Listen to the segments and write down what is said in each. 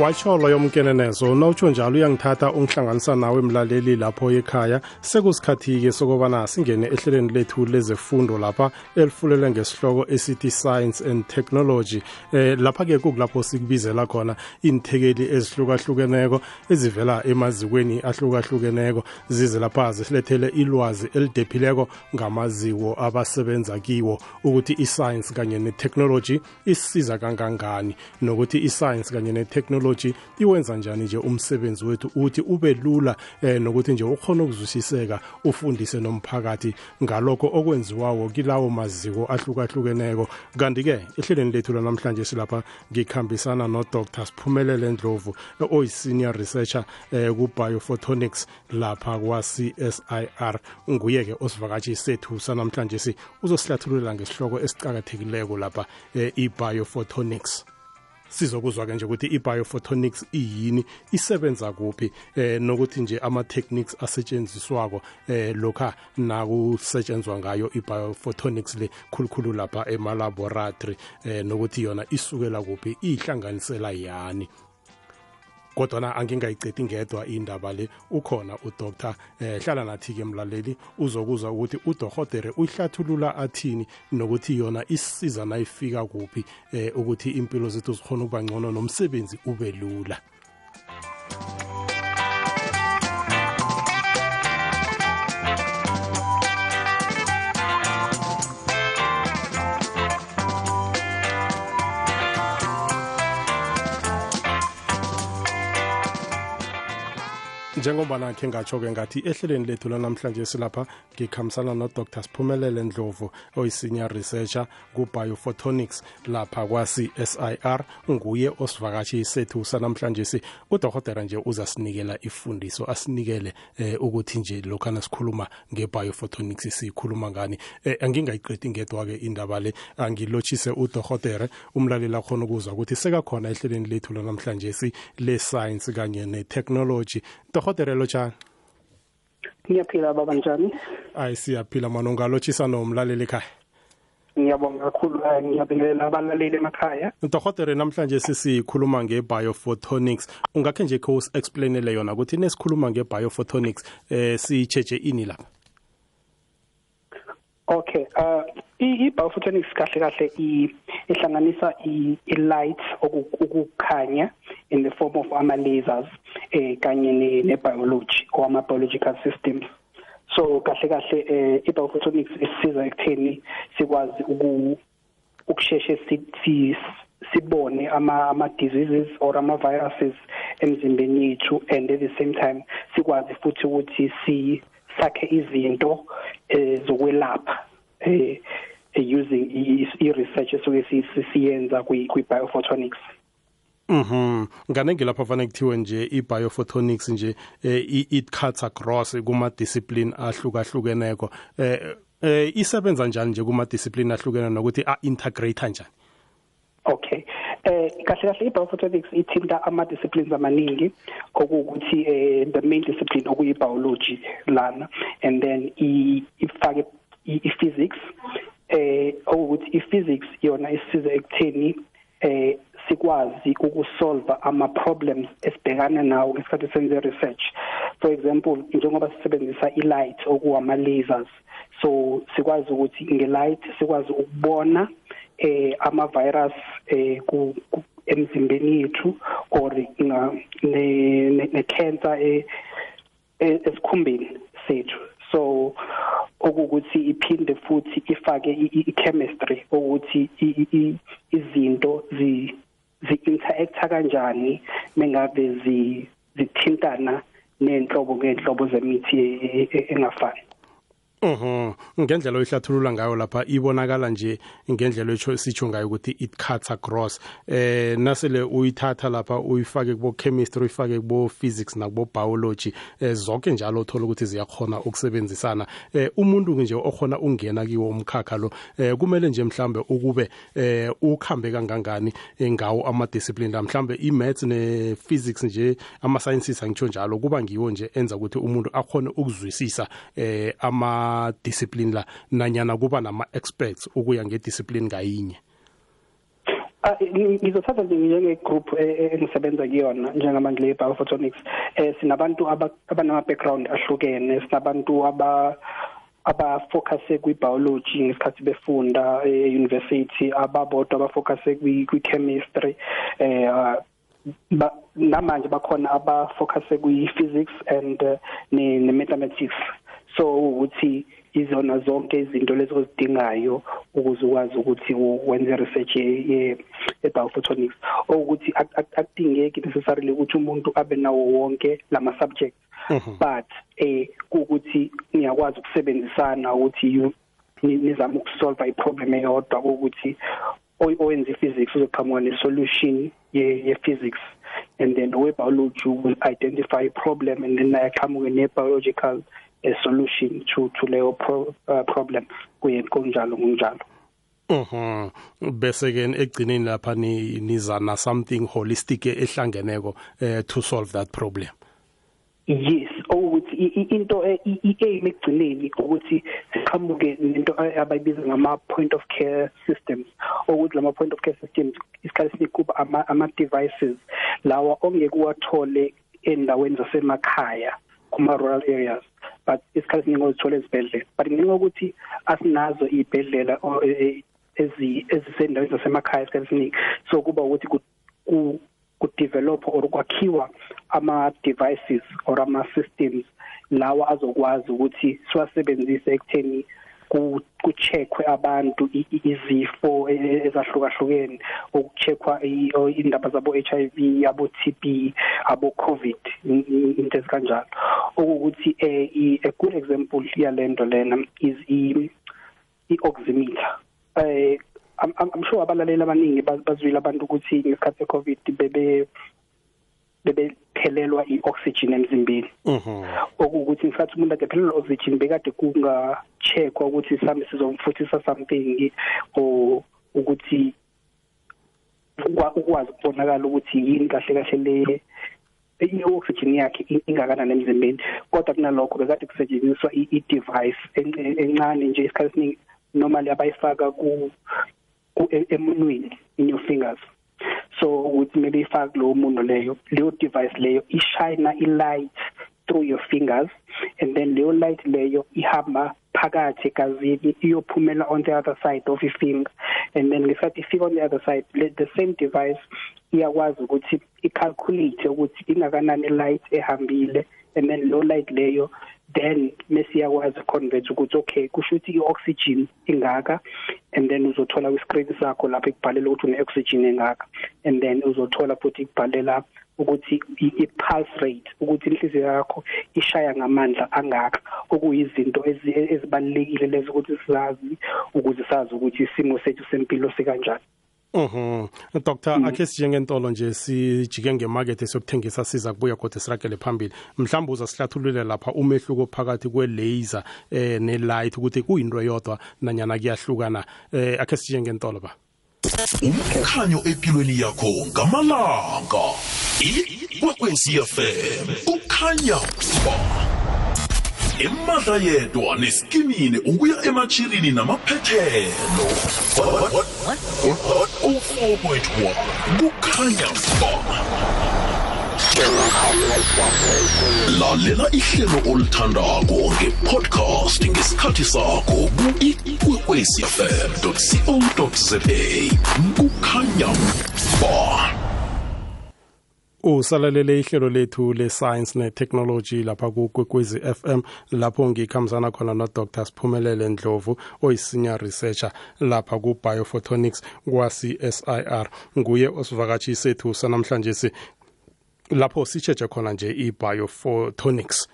watsho loyo mkenenezo nawutsho njalo uyangithatha ungihlanganisa nawe mlaleli lapho ekhaya sekusikhathi-ke sokubana singene ehlelweni lethu lezefundo lapha elifulelwe ngesihloko esithi science and technology. Eh lapha-ke kukulapho sikubizela khona iinthekeli ezihlukahlukeneko ezivela emazikweni ahlukahlukeneko. Zize lapha zisilethele ilwazi elidephileko ngamaziko abasebenza kiwo ukuthi iscience kanye netechnology isisiza kangangani nokuthi iscience kanye netechnology technology iwenza njani nje umsebenzi wethu ukuthi ube lula eh, nokuthi nje ukhona ukuzwisiseka ufundise nomphakathi ngalokho okwenziwawo kilawo maziko ahlukahlukeneko. Kanti-ke ehlelweni lethu lanamhlanje silapha ngikhambisana nodr siphumelele ndlovu oyi-senior researcher eh, ku-biophotonics lapha kwa-csir nguye-ke osivakatshi sethu sanamhlanje si uzosihlathululela ngesihloko esicakathekileko lapha eh, i-biophotonics. Sizokuzwa-ke nje ukuthi i-biophotonics iyini? Isebenza kuphi? Eh nokuthi nje ama-techniques asetshenziswako eh lokha nakusetshenzwa ngayo i-biophotonics le khulukhulu lapha emalaboratory. Eh nokuthi yona isukela kuphi? Ihlanganisela yani? Kodwana angingayicedi ngedwa indaba le ukhona udr eh hlala nathi-ke mlaleli uzokuzwa ukuthi udohotere uyihlathulula athini nokuthi yona isiza nayifika kuphi eh ukuthi impilo zethu zikhona ukuba ngcono nomsebenzi ube lula. Njengoba khe ngatsho-ke ngathi ehlelweni lethu lanamhlanje silapha ngikhambisana nodr siphumelele ndlovu oyi-senior researcher ku-biophotonics lapha kwa-csir nguye osivakatshi sethu sanamhlanje si. Udohotera nje uzasinikela ifundiso asinikele eh, ukuthi nje lokhana sikhuluma nge-biophotonics siyikhuluma ngani. Eh, angingayiqedi ngedwa-ke indaba le angilotshise udohotere umlaleli akhona ukuzwa ukuthi sekakhona ehlelweni lethu lanamhlanje si le-science kanye ne-technology. Dohotere lotshani ngiyaphila baba njani? Ayi siyaphila mana ungalotshisa nomlaleli ekhaya? Ngiyabonga kakhulu ngiyabingelela abalaleli emakhaya. Dohotere namhlanje sisikhuluma nge-biophotonics. Ungakhe nje kho usi-explainele yona ukuthi nesikhuluma nge-biophotonics eh siyitsheje ini lapha? Okay uh i-biophotonics kahle kahle ihlanganisa i-light ukukhanya in the form of ama lasers eh kanye ne-biology or ama biological systems. So kahle kahle eh i-biophotonics isiza ekutheni sikwazi ukusheshe si sibone ama ama diseases or ama viruses emzimbeni yethu and at the same time sikwazi futhi ukuthi si sakhe izinto eh zokwelapha eh using i-research esuke siyenza kwi-biophotonics. Mhm nganenge lapha fanele kuthiwe nje i-biophotonics nje eh, it cuts across kuma discipline ahlukahlukeneko. Eh, eh isebenza njani nje kuma discipline ahlukene nokuthi a integrate njani? Okay. Eh kahle kahle i-biophotonics ithinta ama disciplines amaningi okuwukuthi eh the main discipline okuyi biology lana and then ifake i-physics eh ukuthi i-physics yona isiza ekutheni eh sikwazi ukusolve ama problems esibhekana nawo ngesikhathi senze research for example njengoba sisebenzisa i-light okuwama lasers so sikwazi ukuthi nge-light sikwazi ukubona eh ama virus eh ku emzimbeni yethu or ne ne cancer eh esikhumbeni sethu. So okukuthi iphinde futhi ifake i-chemistry ukuthi izinto zi zi-interacta kanjani mengabe zithintana nenhlobo ngenhlobo zemithi e, e, engafani. Mhm ngendlela oyihlathulula ngayo lapha ibonakala nje ngendlela etho sitsho ngayo ukuthi it cuts across. Eh nasele uyithatha lapha uyifake kubo chemistry uyifake kubo physics nakubo biology eh zonke njalo uthola ukuthi ziyakhona ukusebenzisana. Eh umuntu nje okhona ungena kiwo umkhakha lo eh kumele nje mhlambe ukube eh ukhambe kangangani ngawo ama discipline la. Mhlambe i maths ne physics nje ama sciences angitsho njalo kuba ngiwo nje enza ukuthi umuntu akhone ukuzwisisa eh ama discipline la nanyana kuba nama experts ukuya ngediscipline ngayinye? Ah, ngizothatha nje njengegroup e, e, engisebenza kuyona njengamanje le biophotonics. Eh sinabantu abanama background ahlukene sinabantu aba abafocuse kwi-biology ngesikhathi befunda e-university ababodwa abafocuse kwi-chemistry. Eh ba namanje bakhona abafocuse kwi-physics and uh, ne-mathematics. So ukuthi izona zonke izinto lezo ozidingayo ukuze ukwazi ukuthi wenze research ye-biophotonics. Okuthi akudingeki necessarily ukuthi umuntu abe nawo wonke lama subjects mhm. but eh ukuthi ngiyakwazi ukusebenzisana ukuthi nizama ukusolve iproblem eyodwa ukuthi owenza physics uzoqhamuka nesolution ye physics and then owe biology will identify problem and then ayaqhamuke ne biological a solution to to leyo pro, uh, problem. Kuye kunjalo kunjalo. Mhm bese ke egcineni lapha ni nizana something holistic ehlangeneko eh to solve that problem. Yes ukuthi into i-aim ekugcineni ukuthi siqhamuke nento abayibiza ngama point of care systems. Ukuthi lama point of care systems isikhathi sinikuba ama ama devices lawa ongeke uwathole endaweni zasemakhaya kuma rural areas. But isikhathi siningi ozithola ezibhedlela but ngenxa ukuthi asinazo izibhedlela e, e, ezi ezisendaweni zasemakhaya isikhathi siningi so kuba ukuthi ku ku develop or kwakhiwa ama devices or ama systems lawa azokwazi ukuthi siwasebenzise ekutheni kucheckwe abantu izifo ezahlukahlukene. Ukucheckwa indaba zabo HIV yabo TB abo COVID into ezikanjalo. Okuthi eh a good example yalento lena is i oximeter eh I'm, I'm sure abalaleli abaningi bazwile abantu ukuthi ngesikhathi secovid bebe bebephelelwa ioxygen emzimbeni. Mhm. Okuwukuthi ngisathi umuntu ade phelelwa oxygen bekade kunga checkwa ukuthi sambe sizomfuthisa something or ukuthi ukwazi ukubonakala ukuthi yini kahle kahle le i-oxygen yakhe ingakanani emzimbeni. Kodwa kunalokho bekade kusetshenziswa i-device encane nje isikhathi esiningi normally abayifaka ku emunweni in your fingers. So ukuthi maybe ifake lo muntu leyo leyo device leyo ishine i-light through your fingers and then leyo light leyo ihamba phakathi egazini iyophumela on the other side of your finger. And then ngesikhathi ifika on the other side the same device iyakwazi ukuthi icalculate ukuthi ingakanani light ehambile and then low light leyo then mesiyakwazi convert ukuthi okay kusho ukuthi ioxygen ingaka and then uzothola kwi-screen sakho lapho ikubhalela ukuthi une-oxygen engaka and then uzothola futhi ikubhalela ukuthi i-pulse rate ukuthi inhliziyo yakho ishaya ngamandla angaka. Okuyizinto ezibalekile lezo ukuthi sizazi ukuze sazi ukuthi isimo sethu sempilo sikanjani. Mhm. Dr. Mm. Akhe sijengentolo nje sijike ngemarket sokuthengisa siza kubuya kodwa sirakele phambili. Mhlawumbe uza sihlathulule lapha umehluko phakathi kwe laser eh ne light ukuthi kuyinto yodwa nanyana kuyahlukana. Eh akhe sijengentolo ba. Umkhanyo empilweni yakho ngamalanga. Ikwekwezi FM. Ukhanya ba. Emandla yedwa neskinini ukuya emachirini namaphethelo. 4.1 kukhanya lalela ihlelo olithandako ngepodcast ngesikhathi sakho ku-ikwekwecfm co za kukhanya ba usalalele ihlelo lethu le-science ne-technology lapha kukwekwezi FM lapho ngikhambisana khona no-dr siphumelele ndlovu oyisenior researcher lapha ku-biophotonics kwa-csir nguye osivakatshi sethu sanamhlanje lapho sitsheje khona nje i-biophotonics.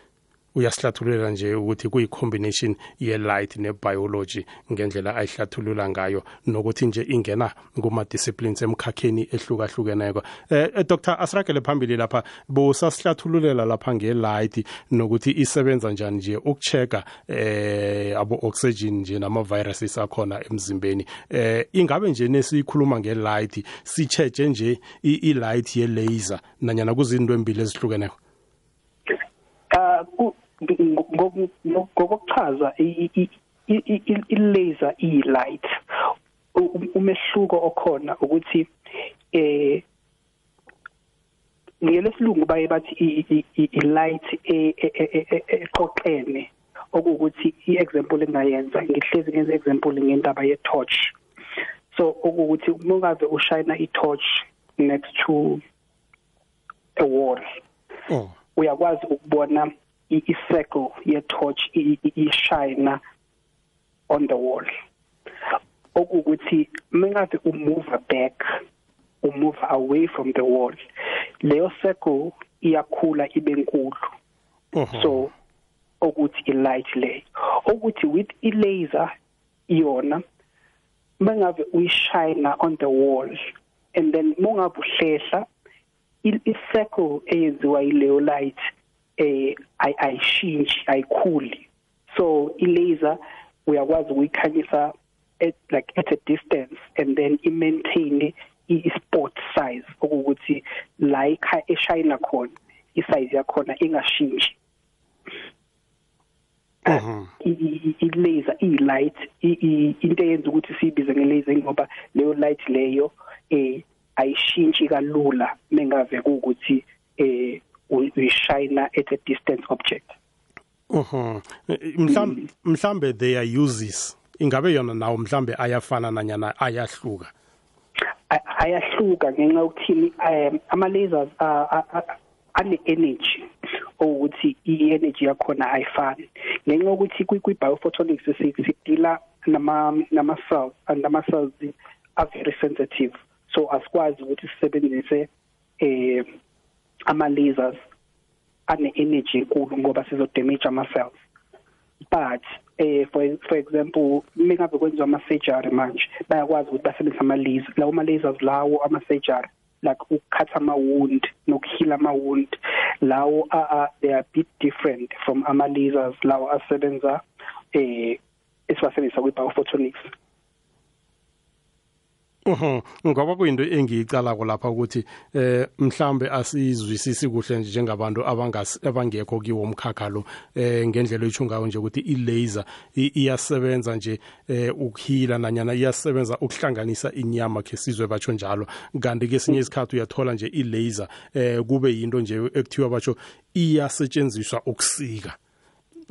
Uyasihlathululela nje ukuthi kuyi-combination ye-light ne-biology ngendlela ayihlathulula ngayo nokuthi nje ingena kuma-disciplines emkhakheni ehlukahlukeneko. Eh, eh dr asiragele phambili lapha. Busasihlathululela lapha nge-light nokuthi isebenza njani nje ukuchecka eh abo-oxygen nje nama-viruses akhona emzimbeni. Eh ingabe nje nesiyikhuluma nge-light sitsheje nje i-light ye-laser nanyana kuzinto embili ezihlukeneko? Uh, ngokuchaza i-laser i-light umehluko okhona ukuthi eh ngelesilungu baye bathi i light eqoqene. Okuwukuthi i-example engayenza ngihlezi ngenza example ngendaba ye torch so okuwukuthi mungabe ushayina i-torch next to a wall. Oh. Uyakwazi ukubona i-circle ye torch ishayina on the wall. Okuwukuthi mengabe umove back umove away from the wall leyo circle iyakhula ibe nkulu. So okuthi i-light le ukuthi with i-laser yona bengabe uyishayina on the wall and then mongabe uhlehla i-circle eyenziwa yileyo light eh ayishintshi ayikhuli so i-laser uyakwazi ukuyikhanyisa at like at a distance and then i maintain i-sport size okuwukuthi la ikha eshayina khona isize yakhona ingashintshi i-laser i-light into eyenza ukuthi siyibize nge-laser ngoba leyo light leyo eh ayishintshi kalula mengave ukuthi eh uyishayina at a distance object Mhm. Mhlambe mhlambe they are uses. Ingabe yona nawo mhlambe ayafana nanyana ayahluka. ayahluka ngenxa yokuthini um ama lasers ane energy ukuthi i-energy yakhona ayifani ngenxa yokuthi kwi-biophotonics sidila nama nama cells and nama cells are very sensitive so asikwazi ukuthi sisebenzise eh ama lasers ane energy enkulu ngoba sizo damage ama cells but eh for for example mengabe kwenziwa ama surgery manje bayakwazi ukuthi basebenzise ama laser lawo ama lasers lawo ama surgery like ukukhatha ama wound nokuheal ama wound lawo uh, they are a bit different from ama lasers lawo asebenza eh esiwasebenzisa kwi biophotonics Mhm ngoba kuyinto engiyicala lapha ukuthi eh mhlambe asizwisisi kuhle njengabantu abangekho kiwo umkhakha lo eh ngendlela etsho ngayo nje ukuthi i-laser iyasebenza nje eh ukuhila nanyana iyasebenza ukuhlanganisa inyama ke sizwe batsho njalo. Kanti ke sinye isikhathi uyathola nje i-laser eh kube yinto nje ekuthiwa batsho iyasetshenziswa ukusika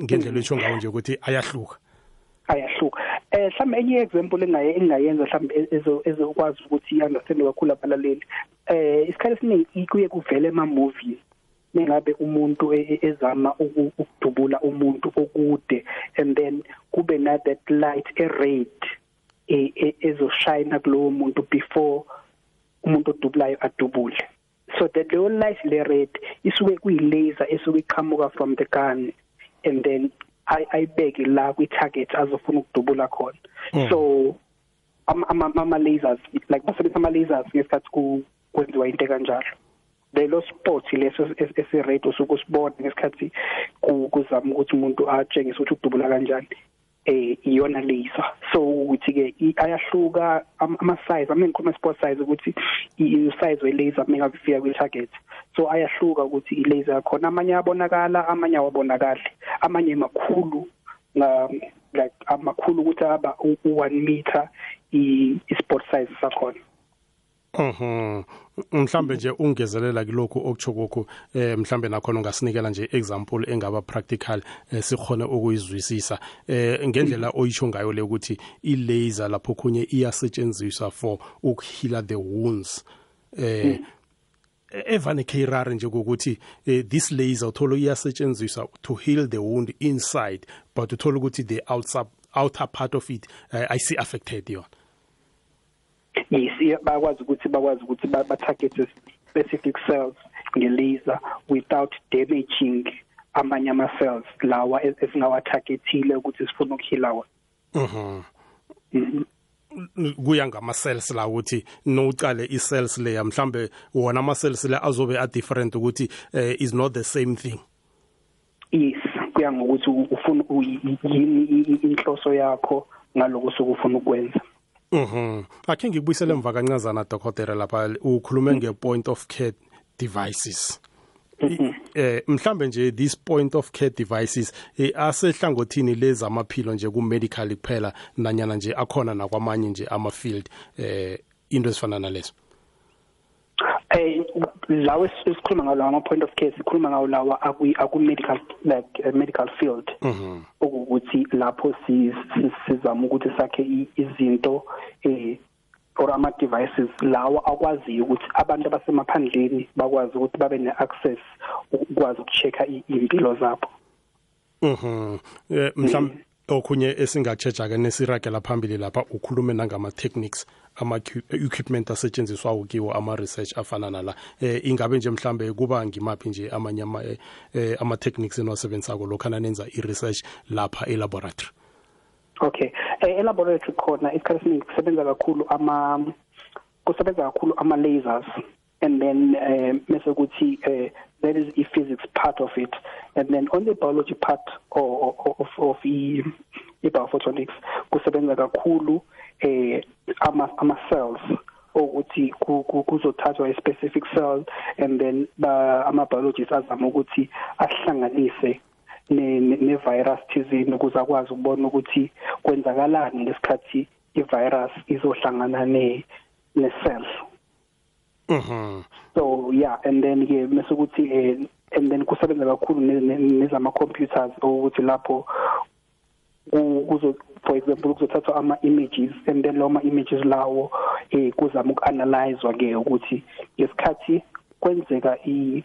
ngendlela etsho ngayo nje ukuthi ayahluka. Ayahluka. Eh mhlawumbe enye example engaye engayenza mhlawumbe ezokwazi ukuthi understand kakhulu abalaleli eh isikhathi esiningi kuye kuvele ema movies mengabe umuntu e, e, ezama ukudubula umuntu okude and then kube na that light e red ezoshayina kulowo muntu before umuntu odubulayo adubule. So that leyo light le red isuke kuyi laser esuke iqhamuka from the gun and then ayibeke la kwi target azofuna ukudubula khona. Hmm. so ama ama lasers like basebenzisa ama lasers ngesikhathi ku kwenziwa into kanjalo lelo sport leso esirate usukusibona ngesikhathi kuzama ukuthi umuntu atshengise ukuthi udubula kanjani eh iyona laser. So ukuthi ke ayahluka ama size I mean kuma sport size ukuthi i size we laser mina kufika kwi target so ayahluka ukuthi i laser khona amanye abonakala amanye awabonakali. Amanye makhulu na like amakhulu ukuthi aba u1 meter i sport size sakhona. Mhm. Mhlambe nje ungezelela kulokho okutsho kokho eh mhlambe nakhona ungasinikela nje example engaba practical eh, sikhone ukuyizwisisa. Eh ngendlela oyisho ngayo le ukuthi i laser lapho khunye iyasetshenziswa for ukuheal the wounds eh evane khairare nje ukuthi eh, this laser uthola iyasetshenziswa to heal the wound inside but uthola ukuthi the outside outer part of it uh, i see affected yona. Yes bakwazi ukuthi bakwazi ukuthi ba target specific cells ngelaser without damaging amanye ama cells lawa esingawa targetile ukuthi sifuna ukuhila wona. Mhm. Mhm kuya ngama cells la ukuthi nocale i cells leya mhlambe wona ama cells la azobe a different ukuthi uh, is not the same thing yes kuya ngokuthi ufuna yini inhloso yakho ngaloko sokufuna ukwenza Mhm. Akhe ngikubuyisele emva kancazana dokotela lapha ukhulume nge point of care devices. Eh mhlambe nje this point of care devices eh, asehlangothini lezamaphilo nje ku medical kuphela nanyana nje akhona nakwamanye nje ama field eh into ezifana nalezo? Eh lawo esikhuluma ngawo ama point of care sikhuluma ngawo lawa aku medical like uh, medical field. Mhm. Ukuthi lapho sizama ukuthi sakhe izinto eh or ama devices lawa akwaziyo ukuthi abantu abasemaphandleni bakwazi ukuthi babe ne-access ukwazi ukuchecka impilo zabo. Mhm. Mhlawumbe okhunye esingatsheja ke nesiragela phambili lapha ukhulume nangama techniques ama equipment asetshenziswa ukiwo ama research afana nala. Eh ingabe nje mhlambe kuba ngimaphi nje amanye ama eh, ama techniques enwasebenzisako lokhana nenza i research lapha e laboratory okay. Eh, e laboratory khona isikhathi esiningi kusebenza kakhulu ama kusebenza kakhulu ama lasers and then uh, mase kuthi uh, there is a physics part of it. And then on the biology part of of, of i biophotonics kusebenza kakhulu eh ama ama cells ukuthi kuzothathwa a specific cell and then ba ama biologists azama ukuthi ahlanganise ne ne virus thizini ukuze akwazi ukubona ukuthi kwenzakalani ngesikhathi i virus izohlangana ne ne cell Mhm. So yeah and then ke mase ukuthi eh and then kusebenza kakhulu nezama computers ukuthi lapho kuzo for example kuzothathwa ama images and then lawo ma images lawo eh kuzama ukuanalyzewa ke ukuthi ngesikhathi kwenzeka i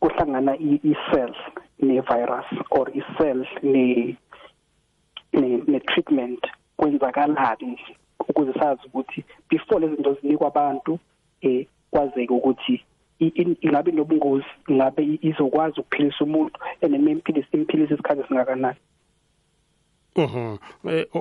kuhlangana i cells ne virus or i cell ne ne treatment kwenzakalani ukuze sazi ukuthi before lezi zinto zinikwa abantu eh kwazeke ukuthi ingabe nobungozi ngabe izokwazi ukuphilisa umuntu enemiphilisi imphilisi isikhathi singakanani Mhm.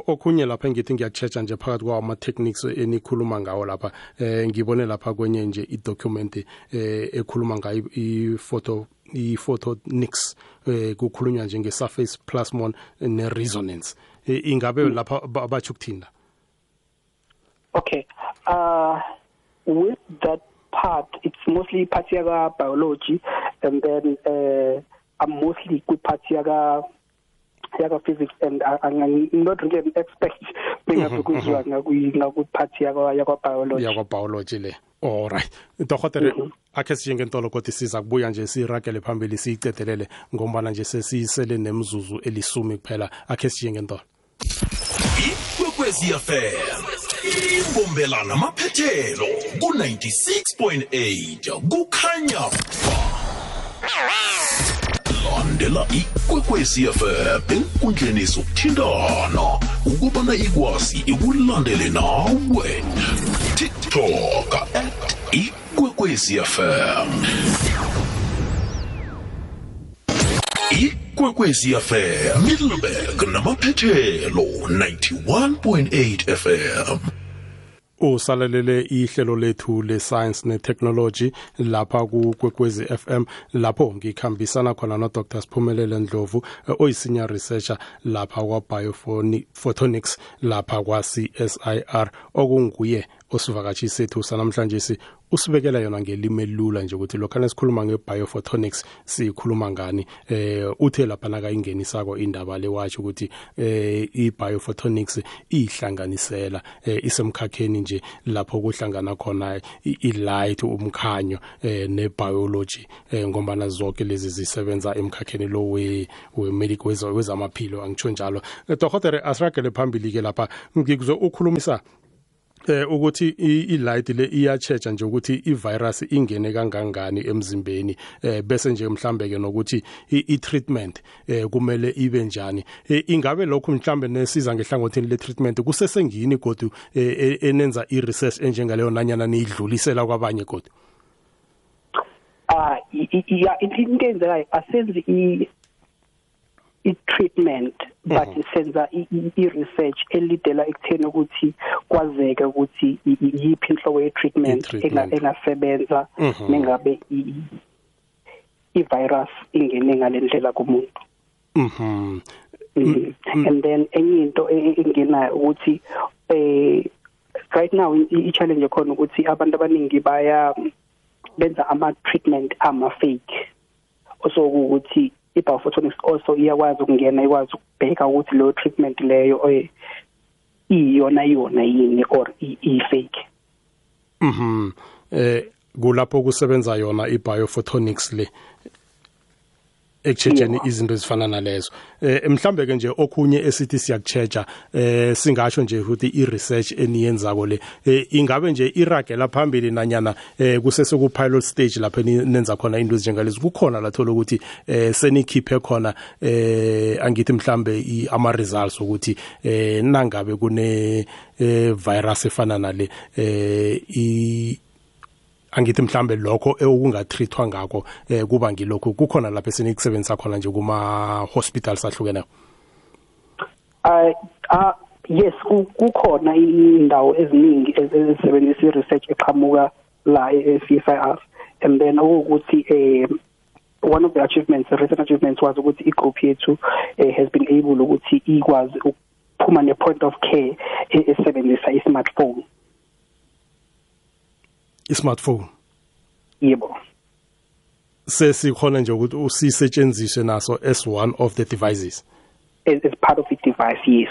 Okhunye lapha ngithi ngiyachecha nje phakathi kwawo ama techniques enikhuluma ngawo lapha eh ngibone lapha kwenye nje i document eh ekhuluma ngayo i photo i photonics eh kukhulunywa nje nge surface plasmon ne resonance ingabe lapha bathi ukuthinda Okay uh with that part it's mostly part yaka biology and then uh I'm mostly kwi part yaka yaka physics and I'm not really an expert. Bengazokuzwa ngakuphathi yaka yaka biology. Yaka biology le. Alright dokotere akhe sije ngentolo kodwa siza kubuya nje siragele phambili siyicedelele ngombana nje sesiyisele nemzuzu elisumi kuphela. Akhe sije ngentolo. Ikwekwezi fm imbombela namaphethelo ku-96.8 kukhanya landela ikwekwezi fm enkundleni zokuthintana ukubana ikwazi ikulandele nawe. Tiktok at ikwekwezi fm ikwekwezi fm middleburg namaphethelo 91.8 fm usalalele ihlelo lethu le-science ne-technology lapha kukwekwezi FM lapho ngikhambisana khona no-dr siphumelele ndlovu oyisenior researcher lapha kwa-biophotonics lapha kwa-csir okunguye osivakatshi sethu sanamhlanje si. Usibekela yona ngelimi elula nje ukuthi lokho nesikhuluma nge-biophotonics sikhuluma ngani? Eh uthe lapha nakayingenisako indaba le watsho ukuthi eh i-biophotonics ihlanganisela eh, isemkhakheni nje lapho kuhlangana khona i-light umkhanyo eh, ne-biology eh, ngombana zonke lezi zisebenza emkhakheni lo we-medical wezamaphilo angitsho njalo. Dohotere asiragele phambili ke lapha. Ngikuzwe ukhulumisa ukuthi i-light le iyachecha nje ukuthi i-virus ingene kangangani emzimbeni eh bese nje mhlambe ke nokuthi i-treatment eh kumele ibe njani. Ingabe lokho mhlambe nesiza ngehlangothini le-treatment kusesengini godu enenza i-research enjengaleyo nanyana niyidlulisela kwabanye godu? Ah into enzekayo asenzi i-treatment but senza i-research elidela ekutheni ukuthi kwazeke ukuthi yiphi inhlobo ye-treatment engasebenza nengabe i-virus ingene ngalendlela kumuntu. Mhm. And then enye into engenayo ukuthi eh right now i-challenge khona ukuthi abantu abaningi baya benza ama treatment ama fake also ukuthi i-biophotonics also iyakwazi ukungena ikwazi ukubheka ukuthi leyo treatment leyo iyona yona yini or i-fake. Mhm. Eh kulapho kusebenza yona i-biophotonics le. Ekucheckeni izinto ezifana nalezo. Eh mhlambe ke nje okhunye esithi siyakuchecha eh singasho nje ukuthi i-research eniyenzako le. Eh, ingabe nje iragela phambili nanyana eh kusese ku pilot stage lapho nenza khona into ezinjengalezi? Kukhona lathola ukuthi eh senikhiphe khona eh angithi mhlambe ama results ukuthi eh nangabe kune eh virus efana nale eh i angithi mhlambe lokho ekungatrithwa ngakho eh kuba ngilokho kukhona lapho esenikusebenzisa khona nje kuma hospitals ahlukeneyo uh, uh yes kukhona indawo eziningi ezisebenzisa i-research eqhamuka la e-CSIR and then ukuthi eh one of the achievements the recent achievements was ukuthi i-group yethu uh, has been able ukuthi ikwazi ukuphuma ne-point of care esebenzisa i-smartphone. I-smartphone? Yebo. Sesikhona nje ukuthi usisetshenziswe naso as one of the devices? As, as part of the device yes.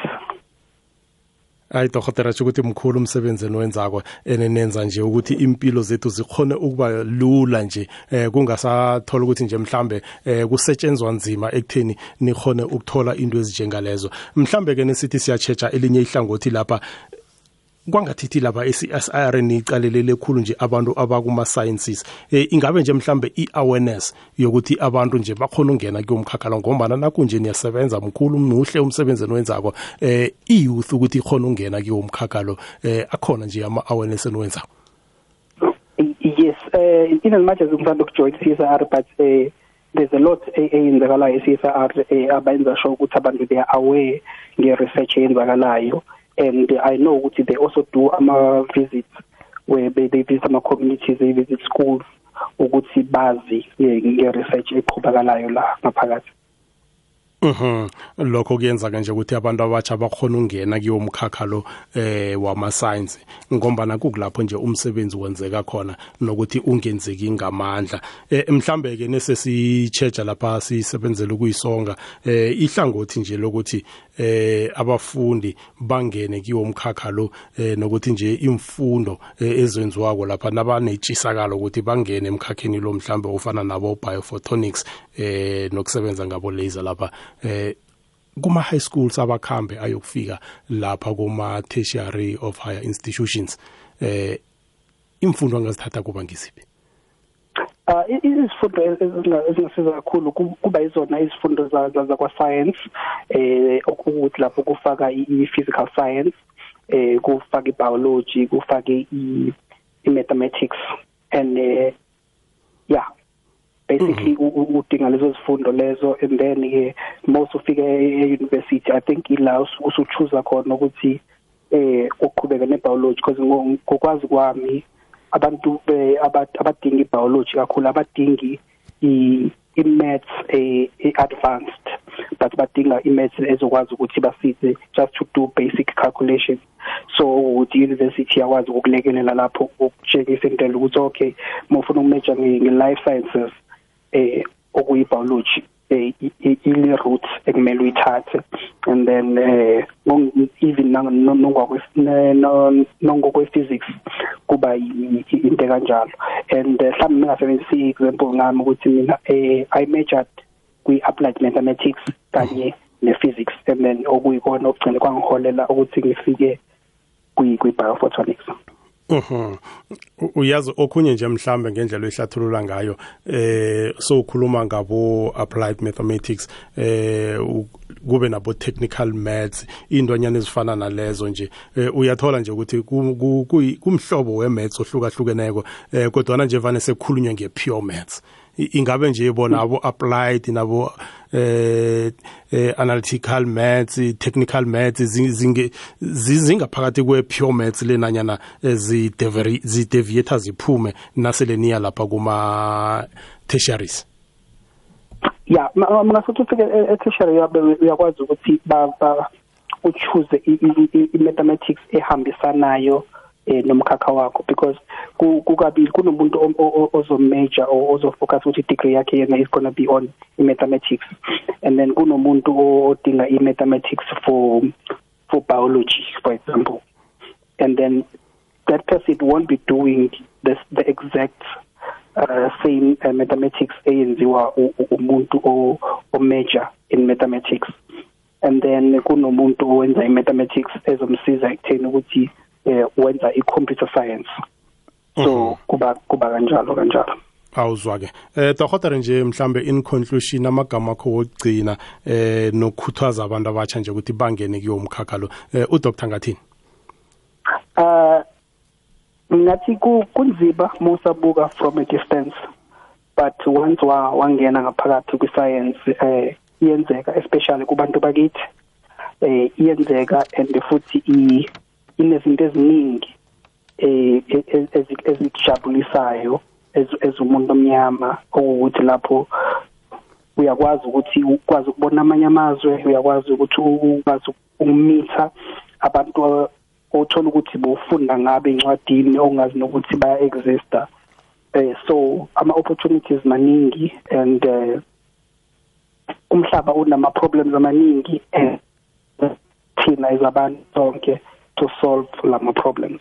Hayi dokotela tsho ukuthi mkhulu umsebenzi enwenzako enenenza nje ukuthi impilo zethu zikhone ukuba lula nje eh kungasathola ukuthi nje mhlambe eh kusetshenzwa nzima ekutheni nikhone ukuthola into ezinjengalezo. Mhlambe ke nesithi siyachecha elinye ihlangothi lapha kwangathithi lapha e-CSIR nicalelele khulu nje abantu abakuma sciences. Eh ingabe nje mhlambe i-awareness yokuthi abantu nje bakhona ungena kuyomkhakha ngombana nakunje niyasebenza mkhulu muhle umsebenzi enwenzako eh i-youth ukuthi ikhona ungena kuyomkhakha lo eh akhona nje ama-awareness enwenzako yes uh, in as much as ngithanda ukujoin CSIR but uh, there's a lot eyenzakalayo e-CSIR uh, abenza sure ukuthi abantu they are aware nge-research eyenzakalayo. And I know ukuthi they also do ama visits where they, they visit ama communities they visit schools ukuthi bazi nge research eqhubakalayo la ngaphakathi. Mhm. Lokho kuyenza kanje ukuthi abantu abatsha bakhona ungena kiyo umkhakha lo eh wama science ngombana kukulapho nje umsebenzi wenzeka khona nokuthi ungenzeki ngamandla. Eh mhlambe ke nese sichecha lapha sisebenzele ukuyisonga eh ihlangothi nje lokuthi eh abafundi bangene kiwo umkhakha lo eh nokuthi nje imfundo eh, ezenziwako lapha nabanetshisakalo ukuthi bangene emkhakheni lo mhlambe ufana nabo biophotonics eh nokusebenza ngabo laser lapha. Eh kuma high schools abakhambe ayokufika lapha kuma tertiary of higher institutions. Eh imfundo angazithatha kuba ngisiphi? Uh izifundo ezingasiza kakhulu kuba izona izifundo zakwa science eh ukuthi lapho kufaka i-physical science eh kufaka i-biology kufaka i-mathematics and uh, yeah. Basically udinga lezo zifundo lezo and then ke most ufike e-university i think ila usuchoose khona ukuthi eh uqhubeka nebiology because ngokwazi kwami abantu abadinga ibiology kakhulu abadingi i-maths e-advanced but badinga i-maths ezokwazi ukuthi basize just to do basic calculations. So ukuthi university yakwazi ukukulekelela lapho ukutshengisa intela ukuthi okay uma ufuna ukumajor nge-life sciences eh okuyi-biology ile route ekumele uyithathe. And then eh even nongokwe physics kuba into kanjalo and eh, mhlawumbe ngingasebenzisi example ngami ukuthi mina eh i majored kwi applied mathematics kanye ne physics and then okuyikona okugcina kwangiholela ukuthi ngifike kwi biophotonics Mhm. Uyazi okhunye nje mhlambe ngendlela ehlathulula ngayo eh so ukhuluma ngabo applied mathematics eh kube nabo technical maths indonyana ezifana nalezo nje eh, uyathola nje ukuthi kumhlobo we maths ohlukahlukeneko eh kodwa nje vane sekukhulunywa nge pure maths ingabe nje bona abo applied nabo eh, eh analytical maths technical maths zinge zingaphakathi kwe pure maths lenanyana eh, zi deviator ziphume nasele niya lapha kuma tertiaries ya ngasothi ufike e-tertiary yabe uyakwazi ukuthi ba uchoose i-mathematics ehambisanayo eh nomkhakha wakho because kukabili kunomuntu ozo major or ozo focus ukuthi degree yakhe yena is going to be on mathematics and then kunomuntu odinga i mathematics for for biology for example. And then that person won't be doing this the exact uh, same uh, mathematics eyenziwa umuntu o, o major in mathematics. And then kunomuntu owenza i mathematics ezomsiza ekutheni ukuthi eh wenza i computer science. So kuba kuba kanjalo kanjalo. Awuzwa ke eh dohotere nje mhlambe in conclusion amagama akho wokugcina eh nokukhuthaza abantu abatsha nje ukuthi bangene kuyo umkhakha lo. Eh udr ngathini? Uh ngathi kunziba musabuka from a distance but once wa wangena ngaphakathi kwi science eh iyenzeka especially kubantu bakithi. Eh iyenzeka and futhi inezinto eziningi eh ezikujabulisayo ezumuntu omnyama ukuthi lapho uyakwazi ukuthi ukwazi ukubona amanye amazwe uyakwazi ukuthi ukwazi ukumitha abantu othola ukuthi bofunda ngabe incwadini ongazi nokuthi baya exista eh so ama opportunities maningi and uh, umhlaba unama problems amaningi and thina izabantu sonke to solve lama problems.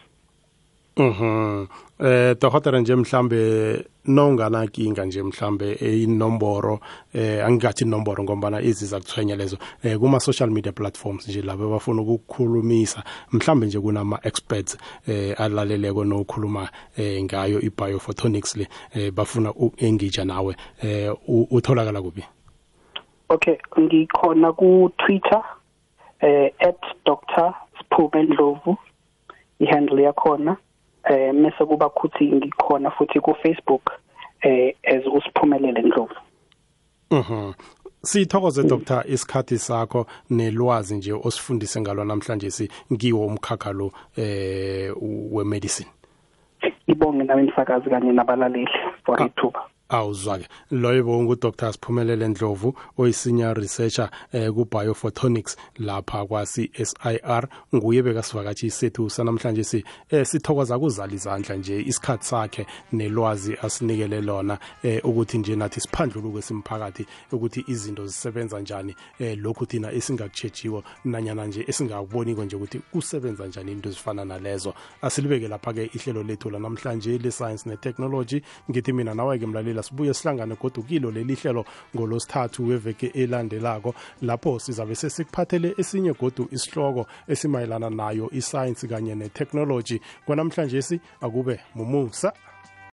Mhm. Eh dohotera nje mhlambe nongana inkinga nje mhlambe inomboro eh angingathi inomboro ngombana iziza kuthwenya lezo. Eh kuma social media platforms nje labo bafuna ukukhulumisa mhlambe nje kunama experts eh alaleleko nokhuluma eh ngayo ibiophotonics le eh bafuna ukuengage nawe. Eh utholakala kuphi? Okay ngikhona ku Twitter eh @dr Sphume Ndlovu ihandle yakhona eh mase kuba kuthi ngikhona futhi ku Facebook eh as usiphumelele Ndlovu. Mhm. Sithokoze Dr isikhathi sakho nelwazi nje osifundise ngalo namhlanje si ngiwo umkhakha lo eh we medicine Ibonge nawe msakazi kanye nabalaleli for ah. Ithuba awuzwa-ke. Loyo bongu-dr siphumelele ndlovu oyi-senior researcher eh, ku-biophotonics lapha kwa-csir nguye bekasivakatshi sethu sanamhlanje si eh, sithokoza kuzala izandla nje isikhathi sakhe nelwazi asinikele lona eh, ukuthi nje nathi siphandluluke simphakathi ukuthi izinto zisebenza njani eh, lokhu thina esingakutshejiwo nanyana nje esingakuboniko nje ukuthi kusebenza njani into ezifana nalezo. Asilibeke lapha-ke ihlelo lethu lanamhlanje le-science ne-technology. Ngithi mina nawe-ke mlaleli sibuye sihlangane kodwa kilo leli hlelo ngolosithathu weveke elandelako. Lapho sizabe sesikuphathele esinye godu isihloko esimayelana nayo isayensi kanye netechnology. Kwanamhlanje si akube mumusa.